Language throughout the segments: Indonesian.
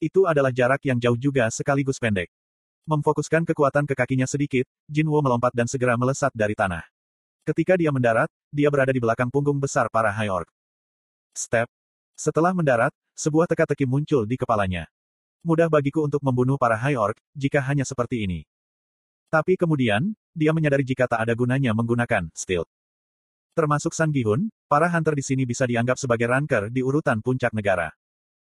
Itu adalah jarak yang jauh juga sekaligus pendek. Memfokuskan kekuatan ke kakinya sedikit, Jinwo melompat dan segera melesat dari tanah. Ketika dia mendarat, dia berada di belakang punggung besar para High Orc. Step. Setelah mendarat, sebuah teka-teki muncul di kepalanya. Mudah bagiku untuk membunuh para High Orc, jika hanya seperti ini. Tapi kemudian, dia menyadari jika tak ada gunanya menggunakan stealth. Termasuk San Gihun, para hunter di sini bisa dianggap sebagai ranker di urutan puncak negara.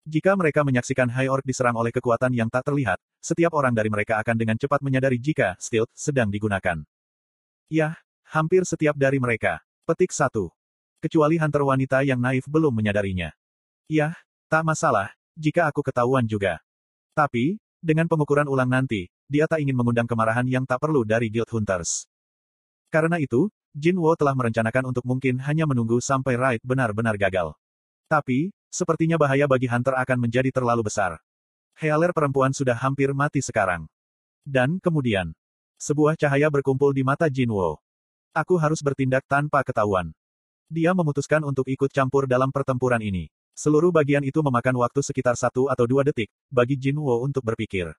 Jika mereka menyaksikan High Orc diserang oleh kekuatan yang tak terlihat, setiap orang dari mereka akan dengan cepat menyadari jika stealth sedang digunakan. Yah, hampir setiap dari mereka. Petik 1. Kecuali hunter wanita yang naif belum menyadarinya. Yah, tak masalah, jika aku ketahuan juga. Tapi, dengan pengukuran ulang nanti, dia tak ingin mengundang kemarahan yang tak perlu dari Guild Hunters. Karena itu, Jin Wo telah merencanakan untuk mungkin hanya menunggu sampai Raid benar-benar gagal. Tapi, sepertinya bahaya bagi Hunter akan menjadi terlalu besar. Healer perempuan sudah hampir mati sekarang. Dan kemudian, sebuah cahaya berkumpul di mata Jin Wo. Aku harus bertindak tanpa ketahuan. Dia memutuskan untuk ikut campur dalam pertempuran ini. Seluruh bagian itu memakan waktu sekitar satu atau dua detik, bagi Jin Wo untuk berpikir.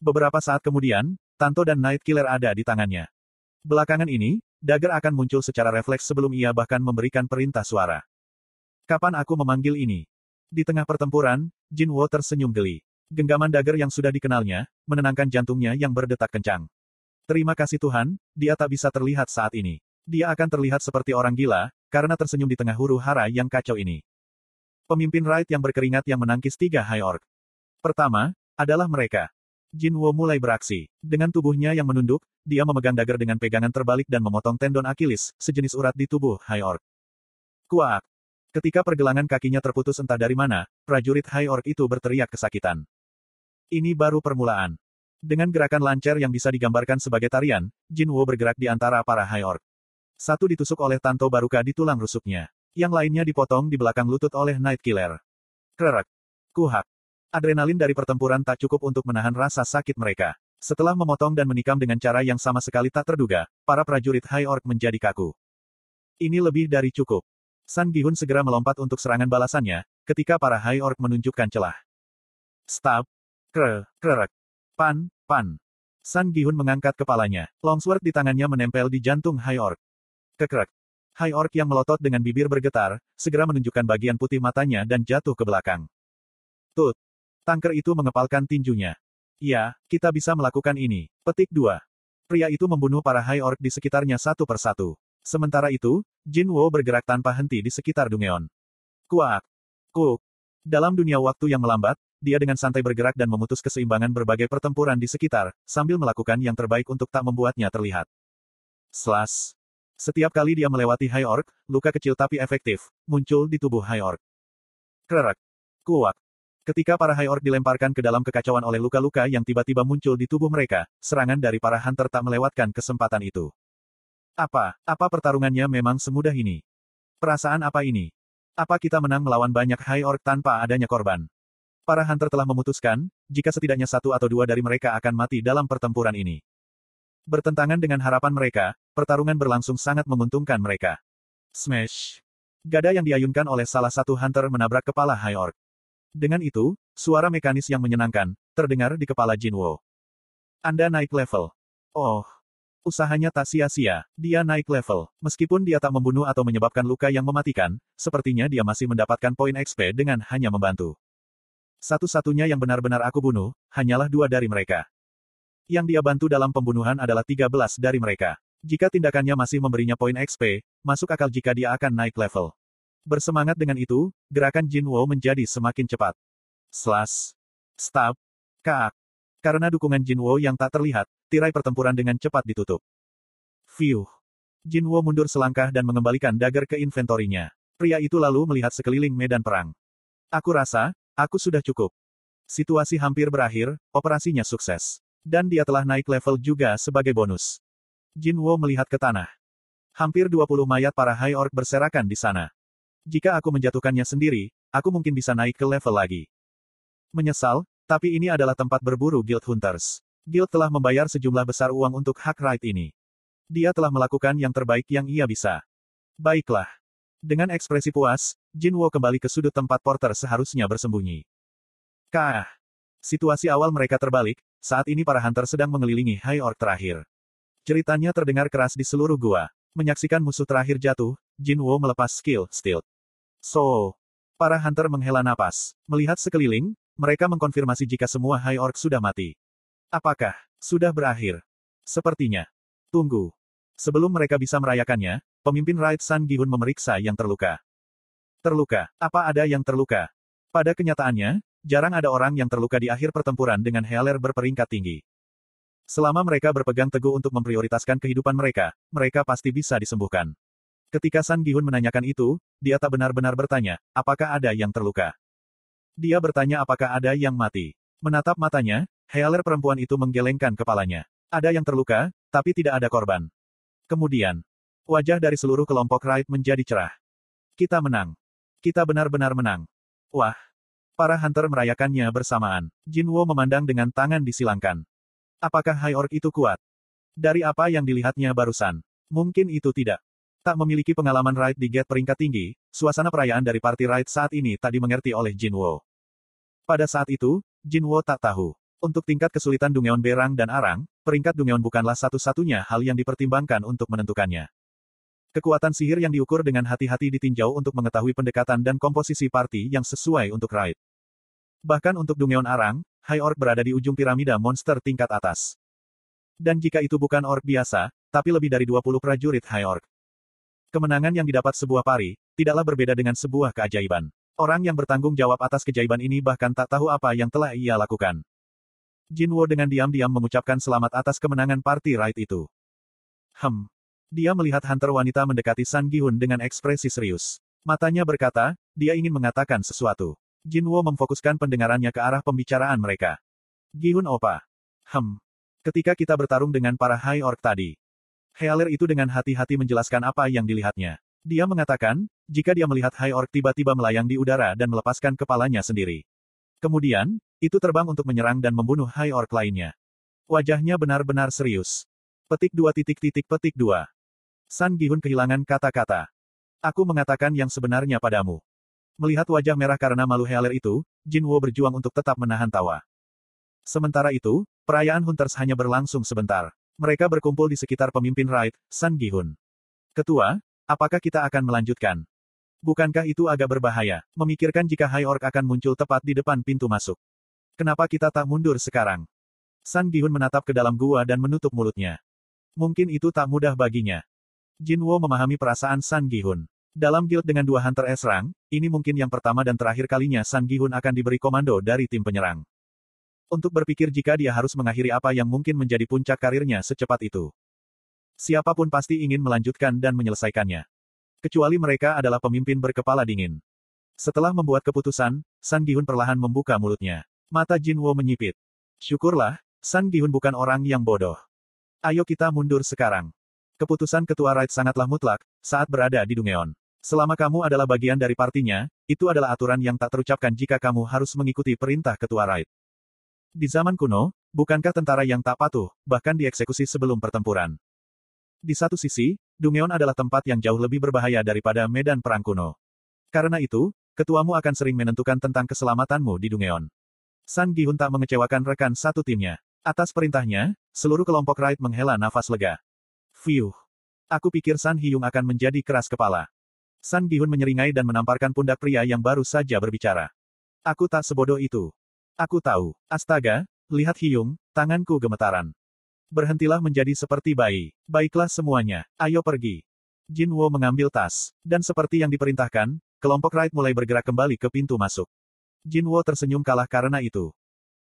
Beberapa saat kemudian, Tanto dan Night Killer ada di tangannya. Belakangan ini, dagger akan muncul secara refleks sebelum ia bahkan memberikan perintah suara. Kapan aku memanggil ini? Di tengah pertempuran, Jin Wo tersenyum geli. Genggaman dagger yang sudah dikenalnya, menenangkan jantungnya yang berdetak kencang. Terima kasih Tuhan, dia tak bisa terlihat saat ini. Dia akan terlihat seperti orang gila, karena tersenyum di tengah huru hara yang kacau ini. Pemimpin Raid yang berkeringat yang menangkis tiga High Orc. Pertama, adalah mereka. Jin Wo mulai beraksi. Dengan tubuhnya yang menunduk, dia memegang dagger dengan pegangan terbalik dan memotong tendon Achilles, sejenis urat di tubuh High Orc. Kuak. Ketika pergelangan kakinya terputus entah dari mana, prajurit High Orc itu berteriak kesakitan. Ini baru permulaan. Dengan gerakan lancar yang bisa digambarkan sebagai tarian, Jin Wo bergerak di antara para High Orc. Satu ditusuk oleh Tanto Baruka di tulang rusuknya. Yang lainnya dipotong di belakang lutut oleh Night Killer. Krerek. Kuhak. Adrenalin dari pertempuran tak cukup untuk menahan rasa sakit mereka. Setelah memotong dan menikam dengan cara yang sama sekali tak terduga, para prajurit High Orc menjadi kaku. Ini lebih dari cukup. San Gihun segera melompat untuk serangan balasannya, ketika para High Orc menunjukkan celah. Stab. Kre, krerek. Pan, pan. San Gihun mengangkat kepalanya. Longsword di tangannya menempel di jantung High Orc. Kekrek. High Orc yang melotot dengan bibir bergetar, segera menunjukkan bagian putih matanya dan jatuh ke belakang. Tut. Tangker itu mengepalkan tinjunya. Ya, kita bisa melakukan ini. Petik 2. Pria itu membunuh para High Orc di sekitarnya satu persatu. Sementara itu, Jin Wo bergerak tanpa henti di sekitar Dungeon. Kuak. Kuk. Dalam dunia waktu yang melambat, dia dengan santai bergerak dan memutus keseimbangan berbagai pertempuran di sekitar, sambil melakukan yang terbaik untuk tak membuatnya terlihat. Slash. Setiap kali dia melewati High Orc, luka kecil tapi efektif, muncul di tubuh High Orc. Krerek. Kuak. Ketika para High Orc dilemparkan ke dalam kekacauan oleh luka-luka yang tiba-tiba muncul di tubuh mereka, serangan dari para Hunter tak melewatkan kesempatan itu. Apa, apa pertarungannya memang semudah ini? Perasaan apa ini? Apa kita menang melawan banyak High Orc tanpa adanya korban? Para Hunter telah memutuskan, jika setidaknya satu atau dua dari mereka akan mati dalam pertempuran ini. Bertentangan dengan harapan mereka, pertarungan berlangsung sangat menguntungkan mereka. Smash! Gada yang diayunkan oleh salah satu hunter menabrak kepala High Orc. Dengan itu, suara mekanis yang menyenangkan, terdengar di kepala Jinwo. Anda naik level. Oh. Usahanya tak sia-sia, dia naik level. Meskipun dia tak membunuh atau menyebabkan luka yang mematikan, sepertinya dia masih mendapatkan poin XP dengan hanya membantu. Satu-satunya yang benar-benar aku bunuh, hanyalah dua dari mereka. Yang dia bantu dalam pembunuhan adalah 13 dari mereka. Jika tindakannya masih memberinya poin XP, masuk akal jika dia akan naik level. Bersemangat dengan itu, gerakan Jin Wo menjadi semakin cepat. Slash. Stab. Kaak. Karena dukungan Jin Wo yang tak terlihat, tirai pertempuran dengan cepat ditutup. Fiuh. Jin Wo mundur selangkah dan mengembalikan dagger ke inventorinya. Pria itu lalu melihat sekeliling medan perang. Aku rasa, aku sudah cukup. Situasi hampir berakhir, operasinya sukses. Dan dia telah naik level juga sebagai bonus. Jin Wo melihat ke tanah. Hampir 20 mayat para High Orc berserakan di sana. Jika aku menjatuhkannya sendiri, aku mungkin bisa naik ke level lagi. Menyesal, tapi ini adalah tempat berburu Guild Hunters. Guild telah membayar sejumlah besar uang untuk hak right ini. Dia telah melakukan yang terbaik yang ia bisa. Baiklah. Dengan ekspresi puas, Jin Wo kembali ke sudut tempat porter seharusnya bersembunyi. Kah! Situasi awal mereka terbalik, saat ini para hunter sedang mengelilingi High Orc terakhir. Ceritanya terdengar keras di seluruh gua. Menyaksikan musuh terakhir jatuh, Jin Wo melepas skill Stealth. So, para hunter menghela napas. Melihat sekeliling, mereka mengkonfirmasi jika semua High Orc sudah mati. Apakah sudah berakhir? Sepertinya. Tunggu. Sebelum mereka bisa merayakannya, pemimpin Raid San Gihun memeriksa yang terluka. Terluka. Apa ada yang terluka? Pada kenyataannya, Jarang ada orang yang terluka di akhir pertempuran dengan Healer berperingkat tinggi. Selama mereka berpegang teguh untuk memprioritaskan kehidupan mereka, mereka pasti bisa disembuhkan. Ketika San Gihun menanyakan itu, dia tak benar-benar bertanya, apakah ada yang terluka. Dia bertanya apakah ada yang mati. Menatap matanya, Healer perempuan itu menggelengkan kepalanya. Ada yang terluka, tapi tidak ada korban. Kemudian, wajah dari seluruh kelompok Raid menjadi cerah. Kita menang. Kita benar-benar menang. Wah, Para hunter merayakannya bersamaan. Jinwo memandang dengan tangan disilangkan. Apakah High Orc itu kuat? Dari apa yang dilihatnya barusan, mungkin itu tidak. Tak memiliki pengalaman raid di gate peringkat tinggi, suasana perayaan dari party raid saat ini tak dimengerti oleh Jinwo. Pada saat itu, Jinwo tak tahu. Untuk tingkat kesulitan Dungeon Berang dan Arang, peringkat Dungeon bukanlah satu-satunya hal yang dipertimbangkan untuk menentukannya. Kekuatan sihir yang diukur dengan hati-hati ditinjau untuk mengetahui pendekatan dan komposisi party yang sesuai untuk raid. Bahkan untuk Dungeon Arang, High Orc berada di ujung piramida monster tingkat atas. Dan jika itu bukan orc biasa, tapi lebih dari 20 prajurit High Orc. Kemenangan yang didapat sebuah pari, tidaklah berbeda dengan sebuah keajaiban. Orang yang bertanggung jawab atas keajaiban ini bahkan tak tahu apa yang telah ia lakukan. Jinwo dengan diam-diam mengucapkan selamat atas kemenangan party right itu. Hem. Dia melihat hunter wanita mendekati San Gihun dengan ekspresi serius. Matanya berkata, dia ingin mengatakan sesuatu. Jinwo memfokuskan pendengarannya ke arah pembicaraan mereka. Gihun Opa. Hem. Ketika kita bertarung dengan para High Orc tadi. Healer itu dengan hati-hati menjelaskan apa yang dilihatnya. Dia mengatakan, jika dia melihat High Orc tiba-tiba melayang di udara dan melepaskan kepalanya sendiri. Kemudian, itu terbang untuk menyerang dan membunuh High Orc lainnya. Wajahnya benar-benar serius. Petik dua titik titik petik dua. San Gihun kehilangan kata-kata. Aku mengatakan yang sebenarnya padamu. Melihat wajah merah karena malu Healer itu, Jinwo berjuang untuk tetap menahan tawa. Sementara itu, perayaan Hunters hanya berlangsung sebentar. Mereka berkumpul di sekitar pemimpin Raid, San Gihun. Ketua, apakah kita akan melanjutkan? Bukankah itu agak berbahaya, memikirkan jika High Orc akan muncul tepat di depan pintu masuk? Kenapa kita tak mundur sekarang? San Gihun menatap ke dalam gua dan menutup mulutnya. Mungkin itu tak mudah baginya. Jinwo memahami perasaan San Gihun. Dalam guild dengan dua Hunter S rank, ini mungkin yang pertama dan terakhir kalinya San Gihun akan diberi komando dari tim penyerang. Untuk berpikir jika dia harus mengakhiri apa yang mungkin menjadi puncak karirnya secepat itu. Siapa pun pasti ingin melanjutkan dan menyelesaikannya. Kecuali mereka adalah pemimpin berkepala dingin. Setelah membuat keputusan, San Gihun perlahan membuka mulutnya. Mata Jinwo menyipit. Syukurlah, San Gihun bukan orang yang bodoh. Ayo kita mundur sekarang. Keputusan Ketua Raid sangatlah mutlak, saat berada di Dungeon. Selama kamu adalah bagian dari partinya, itu adalah aturan yang tak terucapkan jika kamu harus mengikuti perintah ketua raid. Di zaman kuno, bukankah tentara yang tak patuh, bahkan dieksekusi sebelum pertempuran? Di satu sisi, Dungeon adalah tempat yang jauh lebih berbahaya daripada medan perang kuno. Karena itu, ketuamu akan sering menentukan tentang keselamatanmu di Dungeon. San Gihun tak mengecewakan rekan satu timnya. Atas perintahnya, seluruh kelompok raid menghela nafas lega. Fiuh. Aku pikir San Hyung akan menjadi keras kepala. San Gihun menyeringai dan menamparkan pundak pria yang baru saja berbicara. Aku tak sebodoh itu. Aku tahu. Astaga, lihat Hyung, tanganku gemetaran. Berhentilah menjadi seperti bayi. Baiklah semuanya, ayo pergi. Jin Wo mengambil tas. Dan seperti yang diperintahkan, kelompok Raid mulai bergerak kembali ke pintu masuk. Jin Wo tersenyum kalah karena itu.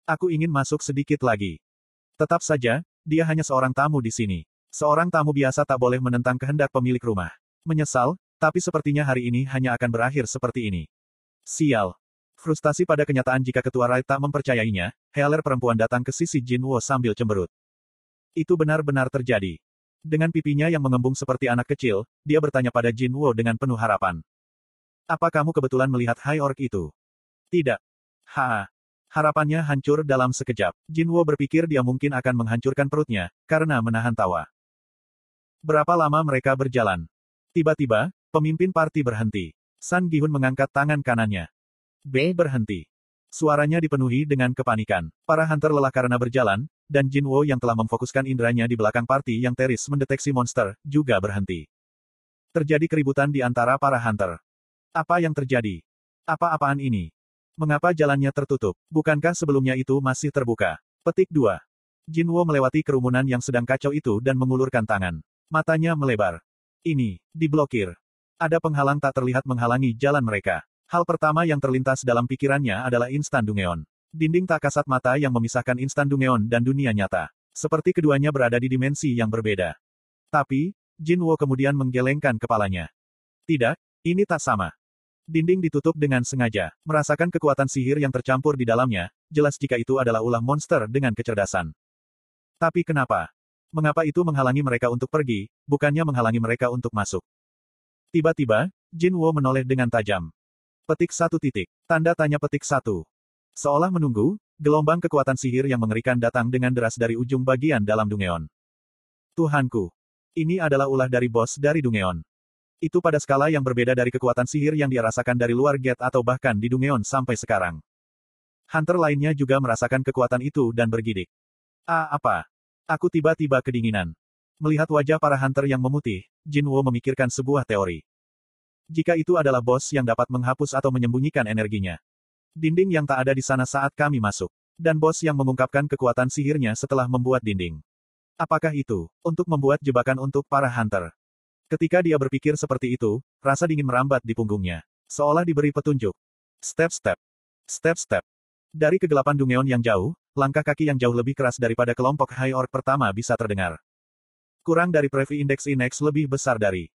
Aku ingin masuk sedikit lagi. Tetap saja, dia hanya seorang tamu di sini. Seorang tamu biasa tak boleh menentang kehendak pemilik rumah. Menyesal, tapi sepertinya hari ini hanya akan berakhir seperti ini. Sial. Frustasi pada kenyataan jika ketua Rai tak mempercayainya, Healer perempuan datang ke sisi Jinwo sambil cemberut. Itu benar-benar terjadi. Dengan pipinya yang mengembung seperti anak kecil, dia bertanya pada Jinwo dengan penuh harapan. Apa kamu kebetulan melihat High Orc itu? Tidak. Ha. Harapannya hancur dalam sekejap. Jinwo berpikir dia mungkin akan menghancurkan perutnya, karena menahan tawa. Berapa lama mereka berjalan? Tiba-tiba, Pemimpin parti berhenti. San Gihun mengangkat tangan kanannya. B berhenti. Suaranya dipenuhi dengan kepanikan. Para hunter lelah karena berjalan, dan Jinwo yang telah memfokuskan indranya di belakang party yang teris mendeteksi monster, juga berhenti. Terjadi keributan di antara para hunter. Apa yang terjadi? Apa-apaan ini? Mengapa jalannya tertutup? Bukankah sebelumnya itu masih terbuka? Petik 2. Jinwo melewati kerumunan yang sedang kacau itu dan mengulurkan tangan. Matanya melebar. Ini, diblokir. Ada penghalang tak terlihat menghalangi jalan mereka. Hal pertama yang terlintas dalam pikirannya adalah instan Dungeon. Dinding tak kasat mata yang memisahkan instan Dungeon dan dunia nyata. Seperti keduanya berada di dimensi yang berbeda. Tapi, Jinwo kemudian menggelengkan kepalanya. Tidak, ini tak sama. Dinding ditutup dengan sengaja, merasakan kekuatan sihir yang tercampur di dalamnya, jelas jika itu adalah ulah monster dengan kecerdasan. Tapi kenapa? Mengapa itu menghalangi mereka untuk pergi, bukannya menghalangi mereka untuk masuk? Tiba-tiba, Jinwo menoleh dengan tajam. Petik satu titik. Tanda tanya petik satu. Seolah menunggu, gelombang kekuatan sihir yang mengerikan datang dengan deras dari ujung bagian dalam Dungeon. Tuhanku. Ini adalah ulah dari bos dari Dungeon. Itu pada skala yang berbeda dari kekuatan sihir yang dia rasakan dari luar gate atau bahkan di Dungeon sampai sekarang. Hunter lainnya juga merasakan kekuatan itu dan bergidik. Ah apa? Aku tiba-tiba kedinginan. Melihat wajah para hunter yang memutih, Jinwo memikirkan sebuah teori. Jika itu adalah bos yang dapat menghapus atau menyembunyikan energinya. Dinding yang tak ada di sana saat kami masuk. Dan bos yang mengungkapkan kekuatan sihirnya setelah membuat dinding. Apakah itu, untuk membuat jebakan untuk para hunter? Ketika dia berpikir seperti itu, rasa dingin merambat di punggungnya. Seolah diberi petunjuk. Step-step. Step-step. Dari kegelapan Dungeon yang jauh, langkah kaki yang jauh lebih keras daripada kelompok High Orc pertama bisa terdengar. Kurang dari Previ Index Index lebih besar dari